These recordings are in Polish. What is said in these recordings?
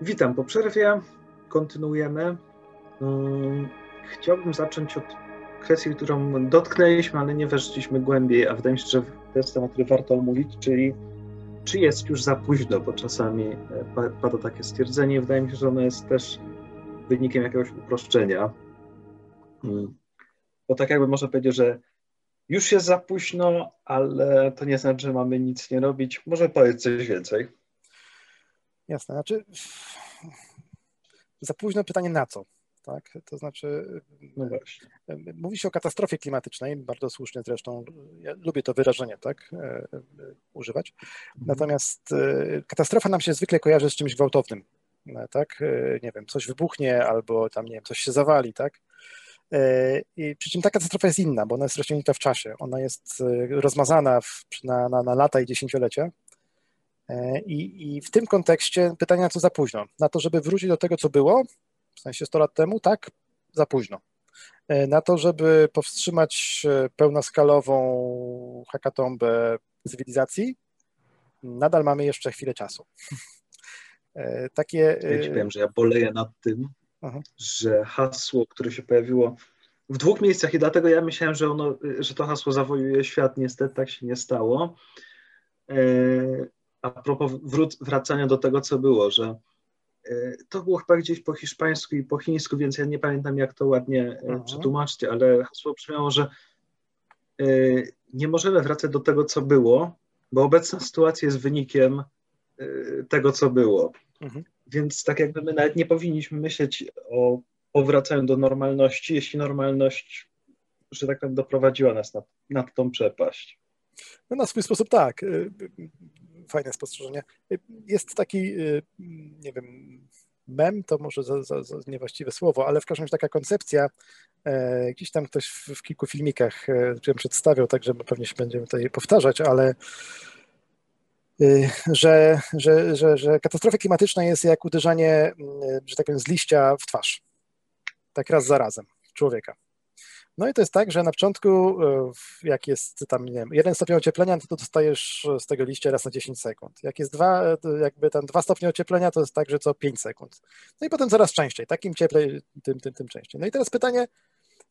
Witam po przerwie. Kontynuujemy. Mm, chciałbym zacząć od kwestii, którą dotknęliśmy, ale nie weszliśmy głębiej, a wydaje mi się, że to jest temat, który warto omówić, czyli czy jest już za późno, bo czasami e, pada takie stwierdzenie. Wydaje mi się, że ono jest też wynikiem jakiegoś uproszczenia. Mm. Bo tak jakby można powiedzieć, że już jest za późno, ale to nie znaczy, że mamy nic nie robić. Może powiedz coś więcej. Jasne, znaczy za późno pytanie na co? Tak? To znaczy, no mówi się o katastrofie klimatycznej, bardzo słusznie zresztą, ja lubię to wyrażenie, tak, e, e, używać. Mhm. Natomiast e, katastrofa nam się zwykle kojarzy z czymś gwałtownym, tak, nie wiem, coś wybuchnie albo tam, nie wiem, coś się zawali, tak. I przy czym ta katastrofa jest inna, bo ona jest rozciągnięta w czasie. Ona jest rozmazana w, na, na, na lata i dziesięciolecia. I, I w tym kontekście pytanie, na co za późno? Na to, żeby wrócić do tego, co było, w sensie 100 lat temu, tak, za późno. E, na to, żeby powstrzymać e, pełnoskalową hakatombę cywilizacji, nadal mamy jeszcze chwilę czasu. E, takie. Ja ci powiem, że ja boleję nad tym, Aha. że hasło, które się pojawiło w dwóch miejscach i dlatego ja myślałem, że, ono, że to hasło zawojuje świat. Niestety tak się nie stało. A propos wracania do tego, co było, że E, to było chyba gdzieś po hiszpańsku i po chińsku, więc ja nie pamiętam, jak to ładnie e, mhm. przetłumaczcie, ale hasło brzmiało, że e, nie możemy wracać do tego, co było, bo obecna sytuacja jest wynikiem tego, co było. Mhm. Więc tak jakby my nawet nie powinniśmy myśleć o powracaniu do normalności, jeśli normalność, że tak powiem, doprowadziła nas nad, nad tą przepaść. No na swój sposób tak fajne spostrzeżenie. Jest taki, y, nie wiem, mem, to może za, za, za niewłaściwe słowo, ale w każdym razie taka koncepcja, e, gdzieś tam ktoś w, w kilku filmikach e, przedstawiał, także pewnie się będziemy tutaj powtarzać, ale y, że, że, że, że katastrofa klimatyczna jest jak uderzanie, że tak powiem, z liścia w twarz. Tak raz za razem człowieka. No i to jest tak, że na początku, e, jak jest tam, nie wiem, jeden stopień ocieplenia, to dostajesz z tego liścia raz na 10 sekund. Jak jest dwa, e, jakby tam dwa stopnie ocieplenia, to jest tak, że co 5 sekund. No i potem coraz częściej, takim cieplej, tym, tym, tym częściej. No i teraz pytanie,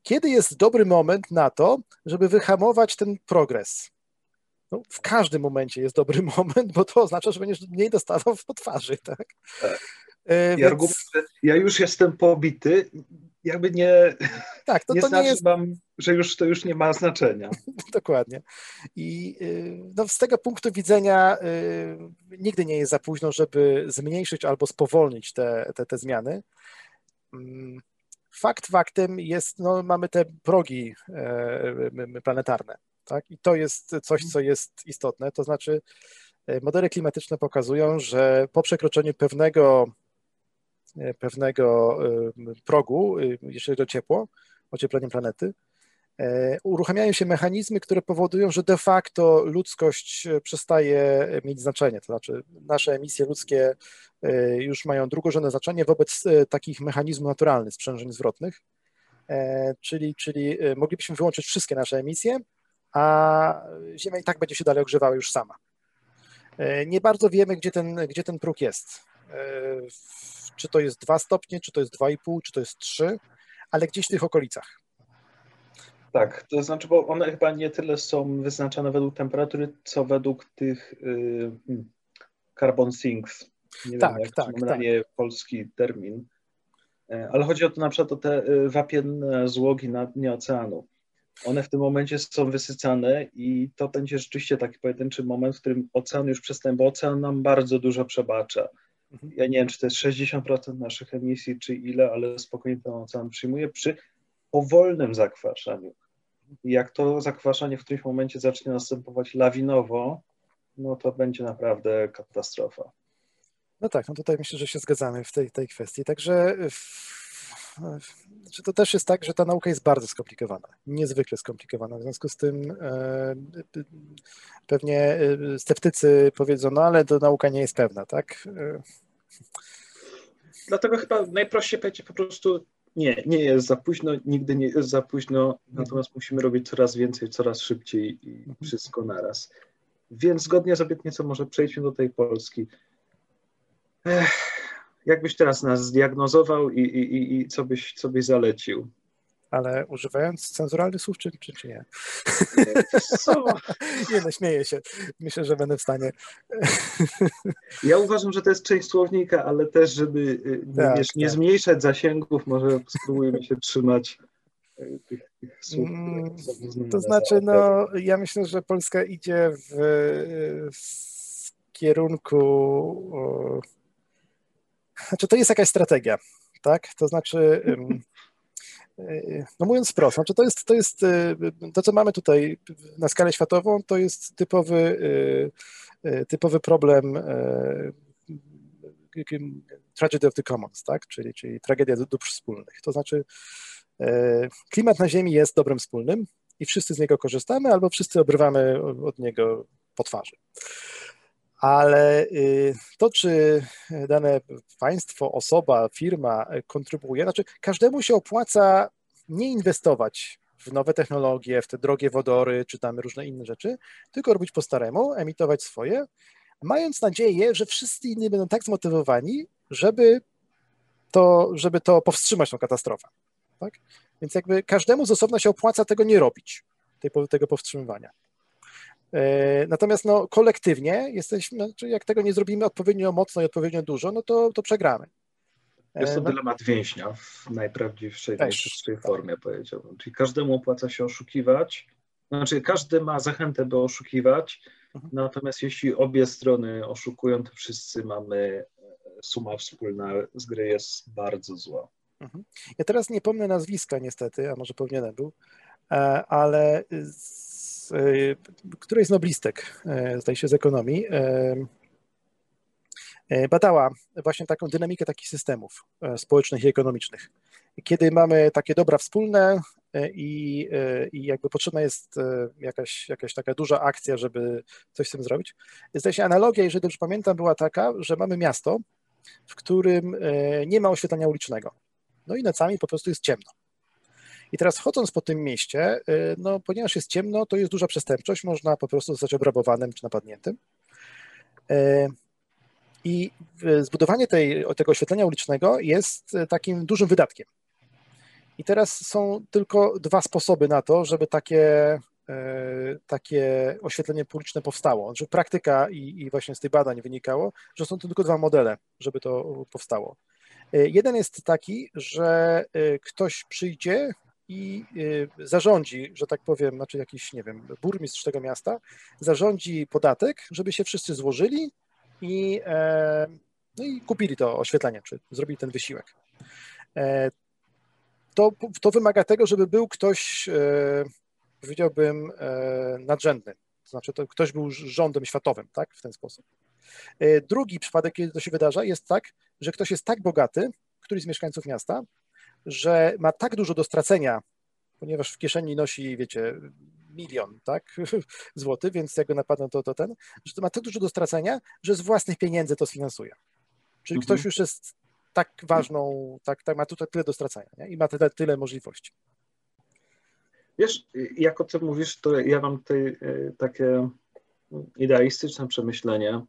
kiedy jest dobry moment na to, żeby wyhamować ten progres? No, w każdym momencie jest dobry moment, bo to oznacza, że będziesz mniej dostawał w twarzy, tak? tak. E, ja, więc... ja już jestem pobity, jakby nie, tak, to, nie to znaczy nie jest... Wam, że już to już nie ma znaczenia. Dokładnie. I y, no, z tego punktu widzenia y, nigdy nie jest za późno, żeby zmniejszyć albo spowolnić te, te, te zmiany. Mm, fakt faktem jest, no, mamy te progi e, planetarne, tak? I to jest coś, co jest istotne. To znaczy, e, modele klimatyczne pokazują, że po przekroczeniu pewnego pewnego e, progu, e, jeśli chodzi o ciepło, ocieplenie planety, uruchamiają się mechanizmy, które powodują, że de facto ludzkość przestaje mieć znaczenie. To znaczy, nasze emisje ludzkie już mają drugorzędne znaczenie wobec takich mechanizmów naturalnych, sprzężeń zwrotnych. Czyli, czyli moglibyśmy wyłączyć wszystkie nasze emisje, a Ziemia i tak będzie się dalej ogrzewała już sama. Nie bardzo wiemy, gdzie ten, gdzie ten próg jest czy to jest 2 stopnie, czy to jest 2,5, czy to jest 3, ale gdzieś w tych okolicach. Tak, to znaczy, bo one chyba nie tyle są wyznaczane według temperatury, co według tych y, hmm, carbon sinks. Nie tak, wiem, jak tak, tak. nie polski termin. E, ale chodzi o to na przykład o te y, wapienne złogi na dnie oceanu. One w tym momencie są wysycane i to będzie rzeczywiście taki pojedynczy moment, w którym ocean już przestaje, bo ocean nam bardzo dużo przebacza. Mhm. Ja nie wiem, czy to jest 60% naszych emisji, czy ile, ale spokojnie ten ocean przyjmuje przy powolnym zakwaszaniu. Jak to zakwaszanie w którymś momencie zacznie następować lawinowo, no to będzie naprawdę katastrofa. No tak, no tutaj myślę, że się zgadzamy w tej, tej kwestii. Także czy to też jest tak, że ta nauka jest bardzo skomplikowana, niezwykle skomplikowana. W związku z tym e, pewnie e, sceptycy powiedzą, no ale to nauka nie jest pewna, tak? Dlatego chyba najprościej powiedzieć po prostu nie, nie jest za późno, nigdy nie jest za późno, natomiast musimy robić coraz więcej, coraz szybciej i wszystko naraz. Więc zgodnie z obietnicą może przejdźmy do tej Polski. Ech, jakbyś teraz nas zdiagnozował i, i, i co, byś, co byś zalecił? Ale używając cenzuralnych słów, czy, czy, czy nie? Nie, no śmieję się. Myślę, że będę w stanie. ja uważam, że to jest część słownika, ale też, żeby y, tak, wiesz, nie tak. zmniejszać zasięgów, może spróbujmy się trzymać y, tych, tych słów. Mm, to znaczy, no, ja myślę, że Polska idzie w, w kierunku. O, znaczy, to jest jakaś strategia, tak? To znaczy. No mówiąc wprost, znaczy to jest, to jest y, to, co mamy tutaj na skalę światową, to jest typowy, y, y, typowy problem tragedy of the commons, tak? czyli, czyli tragedia dóbr wspólnych. To znaczy klimat na Ziemi jest dobrem wspólnym i wszyscy z niego korzystamy, albo wszyscy obrywamy od niego po twarzy. Ale to, czy dane państwo, osoba, firma kontrybuuje, znaczy każdemu się opłaca nie inwestować w nowe technologie, w te drogie wodory, czy tam różne inne rzeczy, tylko robić po staremu, emitować swoje, mając nadzieję, że wszyscy inni będą tak zmotywowani, żeby to, żeby to powstrzymać tą katastrofę. Tak? Więc jakby każdemu z osobna się opłaca tego nie robić, tego powstrzymywania. E, natomiast no, kolektywnie jesteśmy, znaczy jak tego nie zrobimy odpowiednio mocno i odpowiednio dużo, no to, to przegramy. Jest to e, no. dylemat więźnia w najprawdziwszej, najczystszej tak. formie, powiedziałbym. Czyli każdemu opłaca się oszukiwać, znaczy każdy ma zachętę, by oszukiwać, mhm. natomiast jeśli obie strony oszukują, to wszyscy mamy, e, suma wspólna z gry jest bardzo zła. Mhm. Ja teraz nie pomnę nazwiska niestety, a może powinienem był, ale z, któryś z noblistek, zdaje się z ekonomii, E, badała właśnie taką dynamikę takich systemów społecznych i ekonomicznych. Kiedy mamy takie dobra wspólne i, i jakby potrzebna jest jakaś, jakaś taka duża akcja, żeby coś z tym zrobić. Zdaje się analogia, jeżeli dobrze pamiętam, była taka, że mamy miasto, w którym nie ma oświetlenia ulicznego. No i nocami po prostu jest ciemno. I teraz chodząc po tym mieście, no ponieważ jest ciemno, to jest duża przestępczość, można po prostu zostać obrabowanym czy napadniętym. I zbudowanie tej, tego oświetlenia ulicznego jest e, takim dużym wydatkiem. I teraz są tylko dwa sposoby na to, żeby takie, takie oświetlenie publiczne powstało. Że praktyka i, i właśnie z tych badań wynikało, że są to tylko dwa modele, żeby to powstało. Jeden jest taki, że ktoś przyjdzie i zarządzi, że tak powiem, znaczy jakiś, nie wiem, burmistrz tego miasta, zarządzi podatek, żeby się wszyscy złożyli i, e, no i kupili to oświetlenie, czy zrobili ten wysiłek. E, to, to wymaga tego, żeby był ktoś, e, powiedziałbym, nadrzędny. To znaczy, to ktoś był rządem światowym, tak, w ten sposób. Drugi przypadek, kiedy to się wydarza, jest tak, że ktoś jest tak bogaty, któryś z mieszkańców miasta, że ma tak dużo do stracenia, ponieważ w kieszeni nosi, wiecie, milion, tak, złoty, więc jak go napadną, to, to ten, że to ma tak dużo do stracenia, że z własnych pieniędzy to sfinansuje. Czyli mhm. ktoś już jest tak ważną, tak, tak ma tutaj tyle do stracenia nie? i ma tyle, tyle możliwości. Wiesz, jak o tym mówisz, to ja mam tutaj e, takie idealistyczne przemyślenie,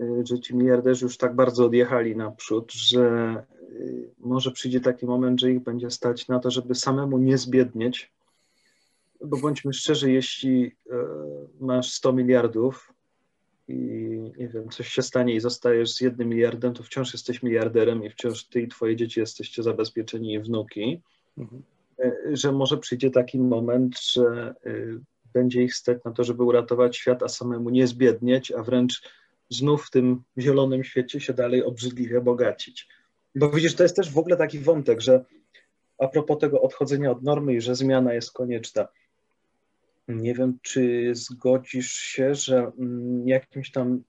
e, że ci miliarderzy już tak bardzo odjechali naprzód, że może przyjdzie taki moment, że ich będzie stać na to, żeby samemu nie zbiednieć, bo bądźmy szczerzy, jeśli e, masz 100 miliardów i nie wiem, coś się stanie i zostajesz z jednym miliardem, to wciąż jesteś miliarderem i wciąż ty i twoje dzieci jesteście zabezpieczeni i wnuki, mhm. E, że może przyjdzie taki moment, że e, będzie ich stać na to, żeby uratować świat, a samemu nie zbiednieć, a wręcz znów w tym zielonym świecie się dalej obrzydliwie bogacić. Bo widzisz, to jest też w ogóle taki wątek, że a propos tego odchodzenia od normy i że zmiana jest konieczna. Nie wiem, czy zgodzisz się, że mm, jakimś tam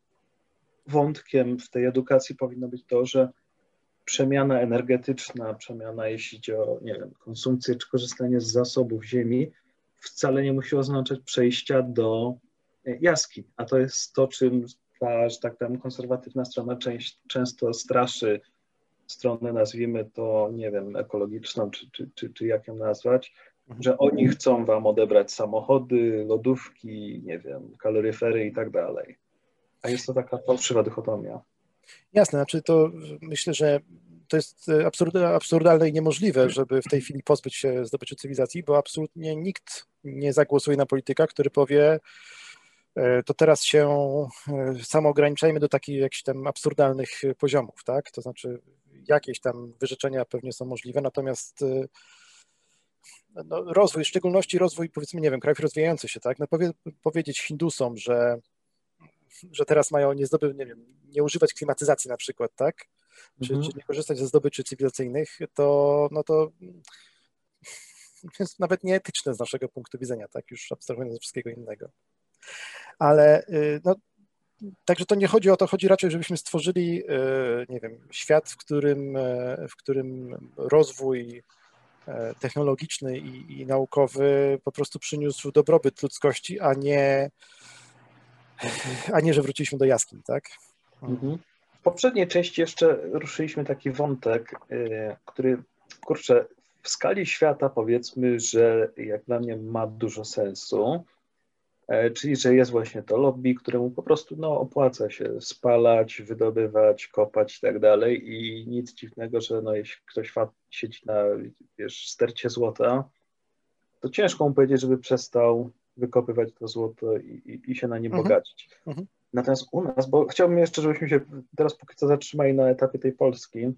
wątkiem w tej edukacji powinno być to, że przemiana energetyczna, przemiana jeśli idzie o, nie wiem, konsumpcję czy korzystanie z zasobów ziemi, wcale nie musi oznaczać przejścia do jaskiń. A to jest to, czym ta, że tak powiem, konserwatywna strona część, często straszy stronę, nazwijmy to, nie wiem, ekologiczną, czy, czy, czy, czy jak ją nazwać, że oni chcą wam odebrać samochody, lodówki, nie wiem, kaloryfery i tak dalej. A jest to taka fałszywa dychotomia. Jasne, znaczy to myślę, że to jest absurdalne i niemożliwe, żeby w tej chwili pozbyć się zdobyczy cywilizacji, bo absolutnie nikt nie zagłosuje na polityka, który powie, e, to teraz się e, samo ograniczajmy do takich jakichś tam absurdalnych poziomów, tak? To znaczy jakieś tam wyrzeczenia pewnie są możliwe, natomiast e, no, rozwój, w szczególności rozwój powiedzmy, nie wiem, krajów rozwijających się, tak? No, powie, powiedzieć Hindusom, że, że teraz mają nie zdobyć, nie wiem, nie używać klimatyzacji na przykład, tak? Czy, mhm. czy nie korzystać ze zdobyczy cywilizacyjnych, to no to jest nawet nieetyczne z naszego punktu widzenia, tak? Już abstrahując od wszystkiego innego. Ale y, no, Także to nie chodzi o to, chodzi raczej, żebyśmy stworzyli, y, nie wiem, świat, w którym, y, w którym rozwój E, technologiczny i, i, naukowy po prostu przyniósł dobrobyt ludzkości, a nie, a nie, że wróciliśmy do jaskiń, tak? Mhm. W poprzedniej części jeszcze ruszyliśmy taki wątek, e, który, kurczę, w skali świata powiedzmy, że jak dla mnie ma dużo sensu, E, czyli że jest właśnie to lobby, któremu po prostu no, opłaca się spalać, wydobywać, kopać i tak dalej i nic dziwnego, że no, jeśli ktoś siedzi na wiesz, stercie złota, to ciężko mu powiedzieć, żeby przestał wykopywać to złoto i, i, i się na nim mhm. bogacić. Mhm. Natomiast u nas, bo chciałbym jeszcze, żebyśmy się teraz póki co zatrzymali na etapie tej Polski,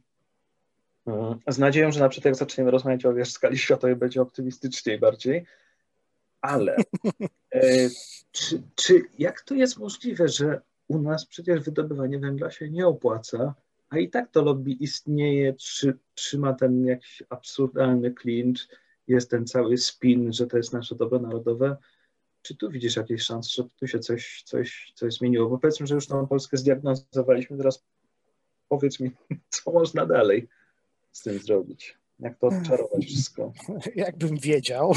mm, z nadzieją, że na przykład jak zaczniemy rozmawiać o wiesz, skali światowej, będzie optymistyczniej bardziej, ale e, czy, czy jak to jest możliwe, że u nas przecież wydobywanie węgla się nie opłaca, a i tak to lobby istnieje, trzy, trzyma ten jakiś absurdalny klincz, jest ten cały spin, że to jest nasze dobro narodowe. Czy tu widzisz jakieś szanse, że tu się coś, coś, coś zmieniło? Bo powiedzmy, że już tą Polskę zdiagnozowaliśmy, teraz powiedz mi, co można dalej z tym zrobić. Jak to odczarować wszystko? Jakbym wiedział.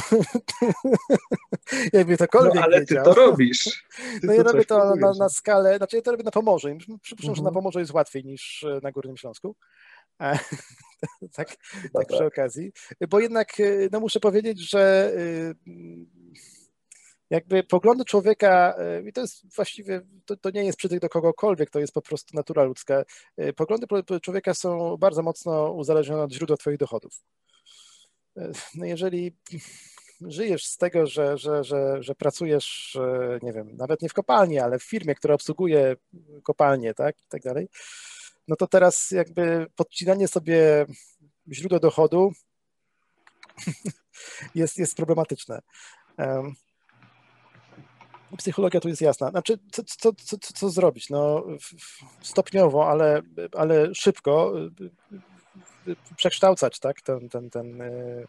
Jakby tokolwiek no, ale wiedział. ty to robisz. Ty no ja robię to na, na, skalę, znaczy ja to robię na Pomorzu. Przypuszczam, że na mhm. Pomorzu jest łatwiej niż e, na Górnym Śląsku. E, tak, tak przy tak. okazji. Bo jednak e, no muszę powiedzieć, że jakby poglądy człowieka, e, i to jest właściwie, to, to, nie jest przytyk do kogokolwiek, to jest po prostu natura ludzka. E, poglądy człowieka są bardzo mocno uzależnione od źródła twoich dochodów. E, no jeżeli żyjesz z tego, że, że, że, że pracujesz, nie wiem, nawet nie w kopalni, ale w firmie, która obsługuje kopalnię, tak, i tak dalej, no to teraz jakby podcinanie sobie źródła dochodu jest, jest problematyczne psychologia tu jest jasna. Znaczy, co, co, co, co zrobić? No, stopniowo, ale, ale szybko y, y, przekształcać tak, ten, ten, ten, y,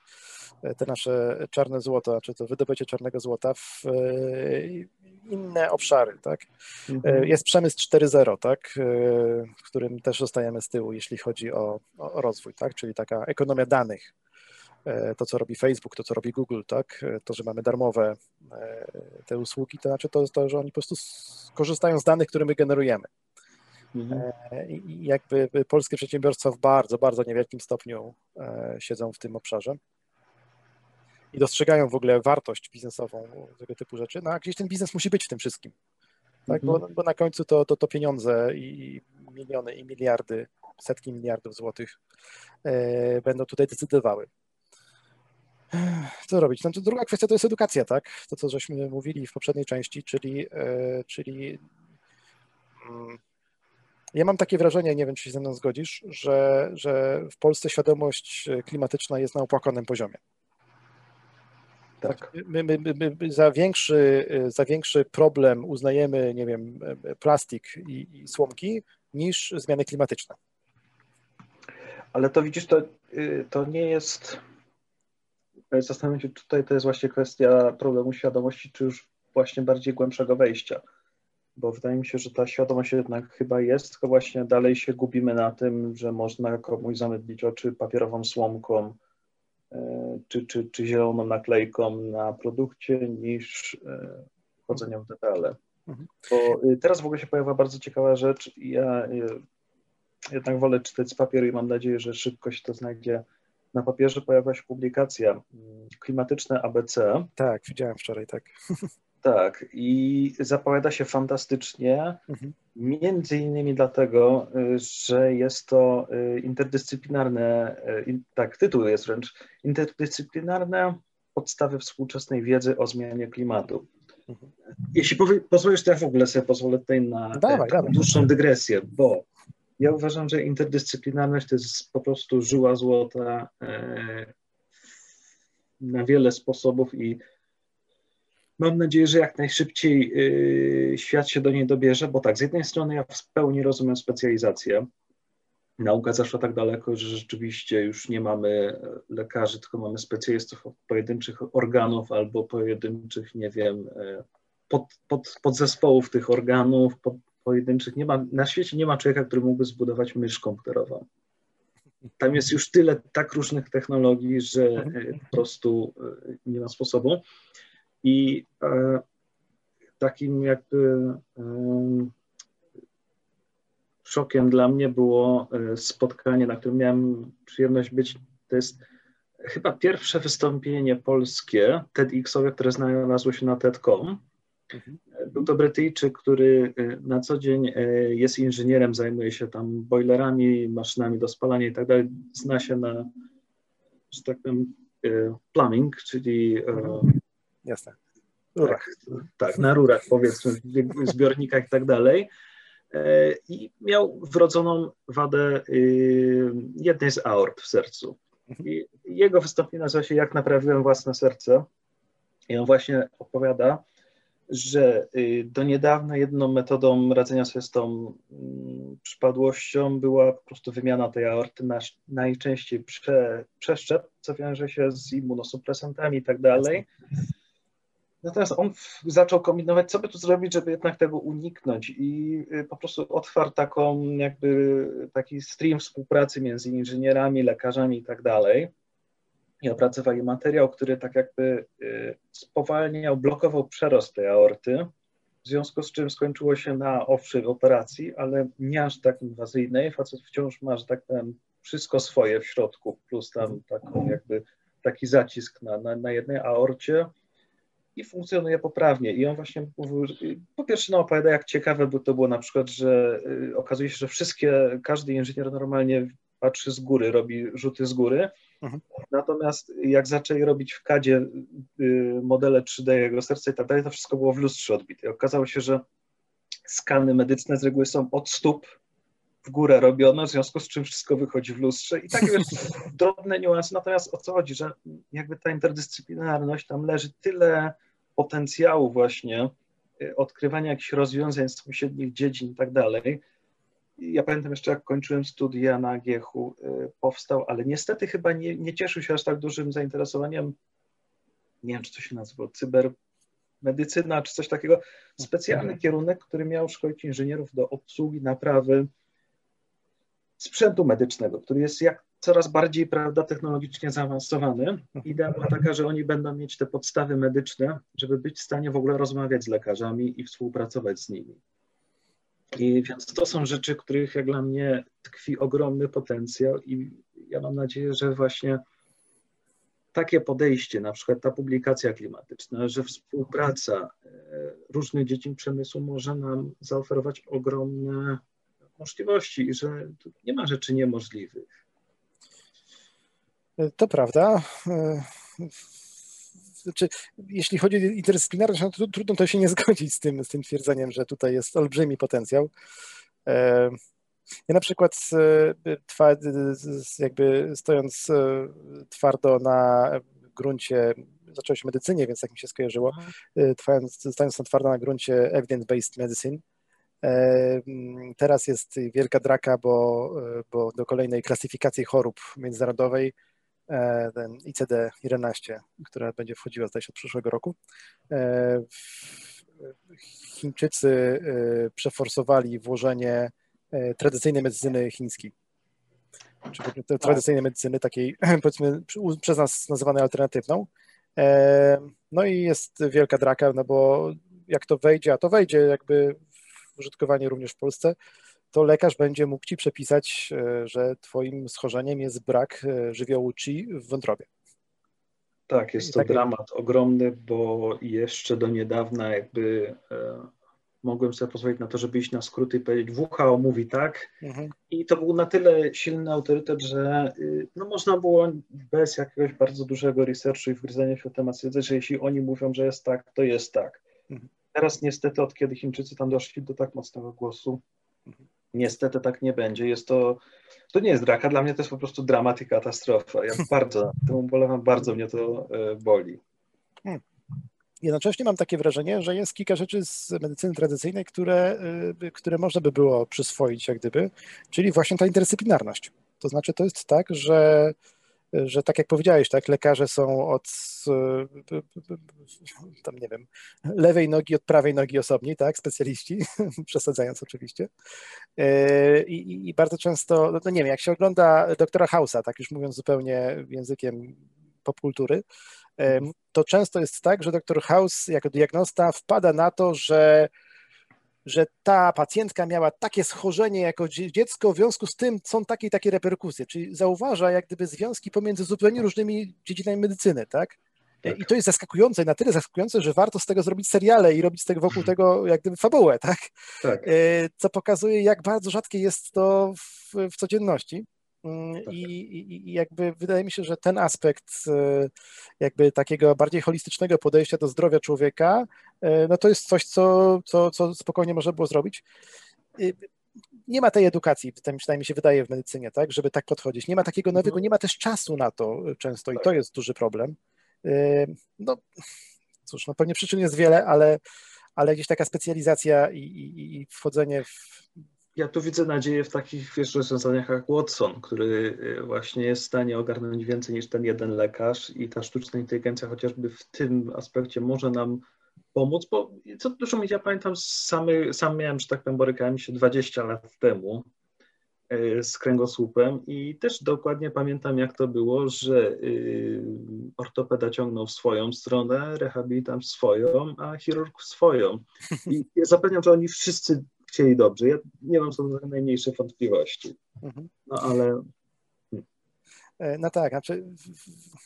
te nasze czarne złoto, czy to wydobycie czarnego złota w inne obszary. Tak? Mhm. Jest przemysł 4.0, tak, w którym też zostajemy z tyłu, jeśli chodzi o, o rozwój, tak? czyli taka ekonomia danych to, co robi Facebook, to, co robi Google, tak? E, to, że mamy darmowe e, te usługi, to znaczy to to, że oni po prostu korzystają z danych, które my generujemy. Mhm. I jakby polskie przedsiębiorstwa w bardzo, bardzo niewielkim stopniu siedzą w tym obszarze i dostrzegają w ogóle wartość biznesową tego typu rzeczy, no a gdzieś ten biznes musi być w tym wszystkim. Tak? Mhm. Bo, bo, na końcu to, to, to pieniądze i miliony i miliardy, setki miliardów złotych będą tutaj decydowały. Co robić? No to druga kwestia to jest edukacja, tak? To, co żeśmy mówili w poprzedniej części, czyli, e, czyli mm, ja mam takie wrażenie, nie wiem, czy się ze mną zgodzisz, że, że w Polsce świadomość klimatyczna jest na opłakanym poziomie. Tak. My, my, my, my, za, większy, za większy problem uznajemy, nie wiem, plastik i, i słomki niż zmiany klimatyczne. Ale to widzisz, to, y, to nie jest zastanawiam się, tutaj to jest właśnie kwestia problemu świadomości, czy już właśnie bardziej głębszego wejścia. Bo wydaje mi się, że ta świadomość jednak chyba jest, tylko właśnie dalej się gubimy na tym, że można komuś zamydlić oczy papierową słomką e, czy, czy, czy zieloną naklejką na produkcie, niż e, wchodzenia w detale. Mhm. Bo teraz w ogóle się pojawia bardzo ciekawa rzecz. Ja jednak wolę czytać z papieru i mam nadzieję, że szybko się to znajdzie na papierze pojawia się publikacja mm, klimatyczne ABC. Tak, widziałem wczoraj, tak. Tak, i zapowiada się fantastycznie, mhm. między innymi dlatego, że jest to interdyscyplinarne, tak, tytuł jest wręcz, interdyscyplinarne podstawy współczesnej wiedzy o zmianie klimatu. Mhm. Jeśli pozwolisz, to ja w ogóle sobie pozwolę tutaj na dawaj, dawaj. dłuższą dygresję, bo ja uważam, że interdyscyplinarność to jest po prostu żyła złota e, na wiele sposobów i mam nadzieję, że jak najszybciej e, świat się do niej dobierze, bo tak, z jednej strony ja w pełni rozumiem specjalizację. Nauka zaszła tak daleko, że rzeczywiście już nie mamy lekarzy, tylko mamy specjalistów pojedynczych organów albo pojedynczych, nie wiem, e, pod, pod, podzespołów tych organów, pod, pojedynczych. Nie ma, na świecie nie ma człowieka, który mógłby zbudować mysz komputerową. Tam jest już tyle tak różnych technologii, że e, po prostu e, nie ma sposobu. I e, takim jakby e, szokiem dla mnie było e, spotkanie, na którym miałem przyjemność być. To jest chyba pierwsze wystąpienie polskie TEDxowe, które znalazło się na TED.com. Mhm. Był to Brytyjczyk, który y, na co dzień y, jest inżynierem, zajmuje się tam boilerami, maszynami do spalania i tak dalej. Zna się na, że tak powiem, y, plumbing, czyli. Jasne. Tak, tak, na rurach powiedzmy, w zbiornikach i tak dalej. I miał wrodzoną wadę jednej z aort w sercu. Mhm. I jego wystąpienie nazywa się Jak naprawiłem własne serce. I on właśnie opowiada, że y, do niedawna jedną metodą radzenia sobie z tą mm, przypadłością była po prostu wymiana tej aorty, na, najczęściej prze, przeszczep, co wiąże się z immunosupresantami i tak dalej. Natomiast on zaczął kombinować, co by tu zrobić, żeby jednak tego uniknąć i y, po prostu otwarł taką jakby taki stream współpracy między inżynierami, lekarzami i tak dalej i opracowali materiał, który tak jakby y, spowalniał, blokował przerost tej aorty, w związku z czym skończyło się na owszej operacji, ale nie aż tak inwazyjnej. Facet wciąż ma, że tak powiem, wszystko swoje w środku, plus tam taką jakby taki zacisk na, na, na jednej aorcie i funkcjonuje poprawnie. I on właśnie mówił, po pierwsze no, opowiada, jak ciekawe by to było na przykład, że y, okazuje się, że wszystkie, każdy inżynier normalnie patrzy z góry, robi rzuty z góry, Mhm. Natomiast jak zaczęli robić w kadzie y, modele 3D jego serca i tak dalej, to wszystko było w lustrze odbite. Okazało się, że skany medyczne z reguły są od stóp w górę robione, w związku z czym wszystko wychodzi w lustrze i takie wiesz, drobne niuanse. Natomiast o co chodzi, że jakby ta interdyscyplinarność, tam leży tyle potencjału właśnie y, odkrywania jakichś rozwiązań z sąsiednich dziedzin i tak dalej, ja pamiętam jeszcze, jak kończyłem studia na Giechu, y, powstał, ale niestety chyba nie, nie cieszył się aż tak dużym zainteresowaniem. Nie wiem, czy to się nazywa cybermedycyna, czy coś takiego. Specjalny mhm. kierunek, który miał szkolić inżynierów do obsługi, naprawy sprzętu medycznego, który jest jak coraz bardziej prawda, technologicznie zaawansowany. Idea była taka, że oni będą mieć te podstawy medyczne, żeby być w stanie w ogóle rozmawiać z lekarzami i współpracować z nimi. I więc to są rzeczy, których jak dla mnie tkwi ogromny potencjał i ja mam nadzieję, że właśnie takie podejście, na przykład ta publikacja klimatyczna, że współpraca e, różnych dziedzin przemysłu może nam zaoferować ogromne możliwości i że nie ma rzeczy niemożliwych. To prawda. E, znaczy, jeśli chodzi o interdyscyplinarność, no to trudno to się nie zgodzić z tym, z tym twierdzeniem, że tutaj jest olbrzymi potencjał. E, ja na przykład e, jakby stojąc e, twardo na gruncie, zacząłem się medycynie, więc tak mi się skojarzyło, stając twardo na gruncie evidence-based medicine, Teraz jest wielka draka, bo, bo do kolejnej klasyfikacji chorób międzynarodowej. E, ICD-11, która będzie wchodziła zdaje się od przyszłego roku. E, Chińczycy e, przeforsowali włożenie tradycyjnej medycyny chińskiej. Czyli tradycyjnej medycyny takiej, powiedzmy, przez nas nazywanej alternatywną. No i jest wielka draka, no bo jak to wejdzie, a to wejdzie jakby w użytkowanie również w Polsce, lekarz będzie mógł ci przepisać, e, że twoim schorzeniem jest brak e, żywiołu chi w wątrobie. Tak, jest to tak dramat ogromny, bo jeszcze do niedawna jakby e, mogłem sobie pozwolić na to, żeby iść na skróty i powiedzieć WHO mówi tak mhm. i to był na tyle silny autorytet, że y, no, można było bez jakiegoś bardzo dużego researchu i wgryzania się w temat stwierdzać, że jeśli oni mówią, że jest tak, to jest tak. Mhm. Teraz niestety od kiedy Chińczycy tam doszli do tak mocnego głosu, mhm. Niestety tak nie będzie. Jest to, to nie jest draka, dla mnie to jest po prostu dramat i katastrofa. Ja bardzo tym ubolewam, bardzo mnie to e, boli. Hmm. Jednocześnie mam takie wrażenie, że jest kilka rzeczy z medycyny tradycyjnej, które, y, które można by było przyswoić, jak gdyby, czyli właśnie ta interdyscyplinarność. To znaczy, to jest tak, że, że tak jak powiedziałeś, tak, lekarze są od y, tam nie wiem, lewej nogi od prawej nogi osobni, tak, specjaliści, przesadzając oczywiście. I, i bardzo często, no to nie wiem, jak się ogląda doktora Hausa, tak już mówiąc zupełnie językiem popkultury, to często jest tak, że dr House jako diagnosta wpada na to, że, że ta pacjentka miała takie schorzenie jako dziecko, w związku z tym są takie i takie reperkusje, czyli zauważa jak gdyby związki pomiędzy zupełnie różnymi dziedzinami medycyny, tak? Tak. I to jest zaskakujące, na tyle zaskakujące, że warto z tego zrobić seriale i robić z tego wokół mhm. tego jak gdyby fabułę, tak? tak? E, co pokazuje, jak bardzo rzadkie jest to w, w codzienności. Mm, tak. I, i, jakby wydaje mi się, że ten aspekt e, jakby takiego bardziej holistycznego podejścia do zdrowia człowieka, e, no to jest coś, co, co, co spokojnie można było zrobić. Nie ma tej edukacji, przynajmniej mi się wydaje w medycynie, tak, żeby tak podchodzić. Nie ma takiego nowego, mhm. nie ma też czasu na to często i to tak. jest duży problem. E, no cóż, no pewnie przyczyn jest wiele, ale, ale gdzieś taka specjalizacja i, i, i wchodzenie w ja tu widzę nadzieję w takich wiesz, rozwiązaniach jak Watson, który y, właśnie jest w stanie ogarnąć więcej niż ten jeden lekarz i ta sztuczna inteligencja chociażby w tym aspekcie może nam pomóc, bo co dużo mi ja pamiętam, samy, sam miałem, że tak powiem, borykałem się 20 lat temu y, z kręgosłupem i też dokładnie pamiętam, jak to było, że y, ortopeda ciągnął w swoją stronę, rehabilitant w swoją, a chirurg w swoją. I ja zapewniam, że oni wszyscy chcieli dobrze. Ja nie mam co do najmniejszych wątpliwości. Mhm. No ale. E, no tak, znaczy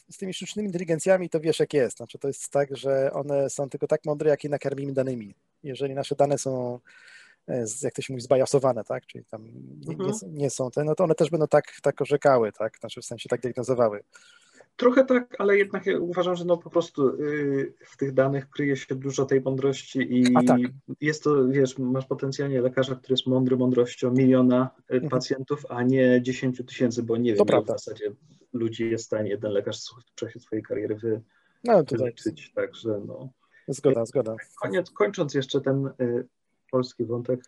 z tymi sztucznymi inteligencjami to wiesz jak jest. Znaczy to jest tak, że one są tylko tak mądre, jak je nakarmimy danymi. Jeżeli nasze dane są e, jak to się mówi, zbajasowane, tak? Czyli tam nie, nie, mhm. nie, są te, no to one też będą tak, tak orzekały, tak? Znaczy w sensie tak diagnozowały. Trochę tak, ale jednak uważam, że no po prostu y, w tych danych kryje się dużo tej mądrości i tak. jest to, wiesz, masz potencjalnie lekarza, który jest mądry mądrością miliona y, mhm. pacjentów, a nie dziesięciu tysięcy, bo nie to wiem, w zasadzie ludzi jest w stanie jeden lekarz w czasie swojej kariery wy, no, wyleczyć, także no. Zgoda, zgoda. Koniec, kończąc jeszcze ten y, polski wątek,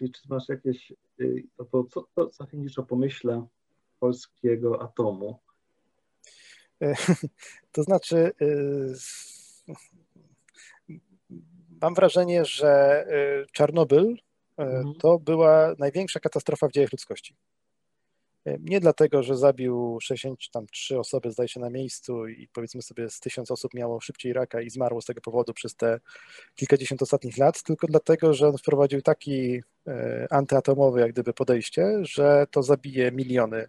mi, czy masz jakieś, y, to, co, co zachęcisz o pomyśle polskiego atomu? To znaczy, y, mam wrażenie, że y, Czarnobyl y, mhm. to była największa katastrofa w dziejach ludzkości. Nie dlatego, że zabił 63 osoby, zdaje się, na miejscu i powiedzmy sobie z tysiąc osób miało szybciej raka i zmarło z tego powodu przez te kilkadziesiąt ostatnich lat, tylko dlatego, że on wprowadził taki antyatomowy jak gdyby podejście, że to zabije miliony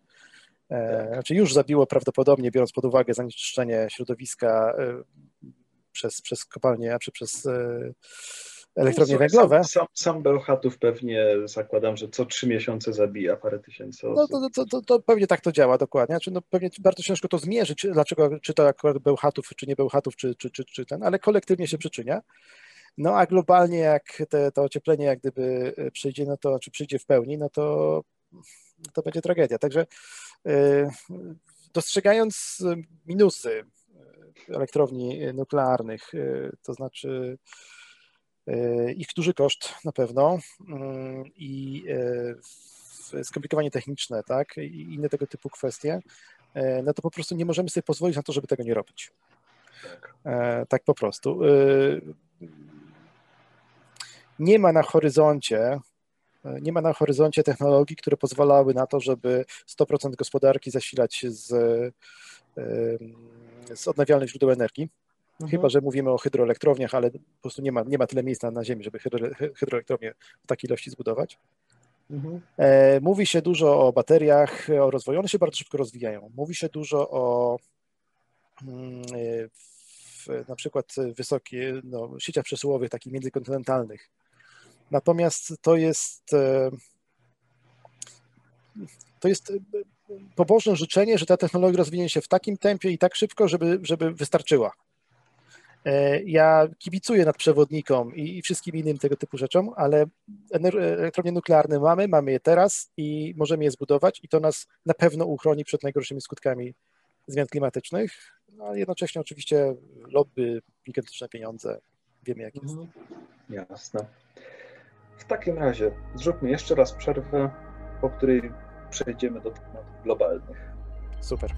E, znaczy już zabiło prawdopodobnie, biorąc pod uwagę zanieczyszczenie środowiska e, przez, przez kopalnie, czy przez e, elektrownie no, węglowe. Sam, sam, sam Bełchatów pewnie zakładam, że co trzy miesiące zabija parę tysięcy osób. No to, to, to, to pewnie tak to działa dokładnie. Znaczy, no, pewnie bardzo ciężko to zmierzyć, dlaczego, czy to akurat Bełchatów, czy nie Bełchatów, czy, czy, czy, czy ten, ale kolektywnie się przyczynia. No a globalnie jak te, to ocieplenie jak gdyby przyjdzie, no to, czy przyjdzie w pełni, no to to będzie tragedia. Także e, dostrzegając minusy elektrowni nuklearnych, e, to znaczy e, ich duży koszt na pewno mm, i skomplikowanie techniczne, tak, i inne tego typu kwestie, no to po prostu nie możemy sobie pozwolić na to, żeby tego nie robić. Tak, tak po prostu. Nie ma na horyzoncie nie ma na horyzoncie technologii, które pozwalały na to, żeby 100% gospodarki zasilać z, z odnawialnych źródeł energii. Mhm. Chyba, że mówimy o hydroelektrowniach, ale po prostu nie ma, nie ma tyle miejsca na Ziemi, żeby hydroelektrownię w takiej ilości zbudować. Mhm. E, mówi się dużo o bateriach, o rozwoju. One się bardzo szybko rozwijają. Mówi się dużo o mm, w, na przykład wysokie, no, sieciach przesyłowych, takich międzykontynentalnych. Natomiast to jest to jest pobożne życzenie, że ta technologia rozwinie się w takim tempie i tak szybko, żeby, żeby wystarczyła. E, ja kibicuję nadprzewodnikom i wszystkim innym tego typu rzeczom, ale elektrownie nuklearne mamy, mamy je teraz i możemy je zbudować i to nas na pewno uchroni przed najgorszymi skutkami zmian klimatycznych, no, a jednocześnie oczywiście lobby, gigantyczne pieniądze, wiemy jak jest. Mhm. Jasne. W takim razie zróbmy jeszcze raz przerwę, po której przejdziemy do tematów globalnych. Super.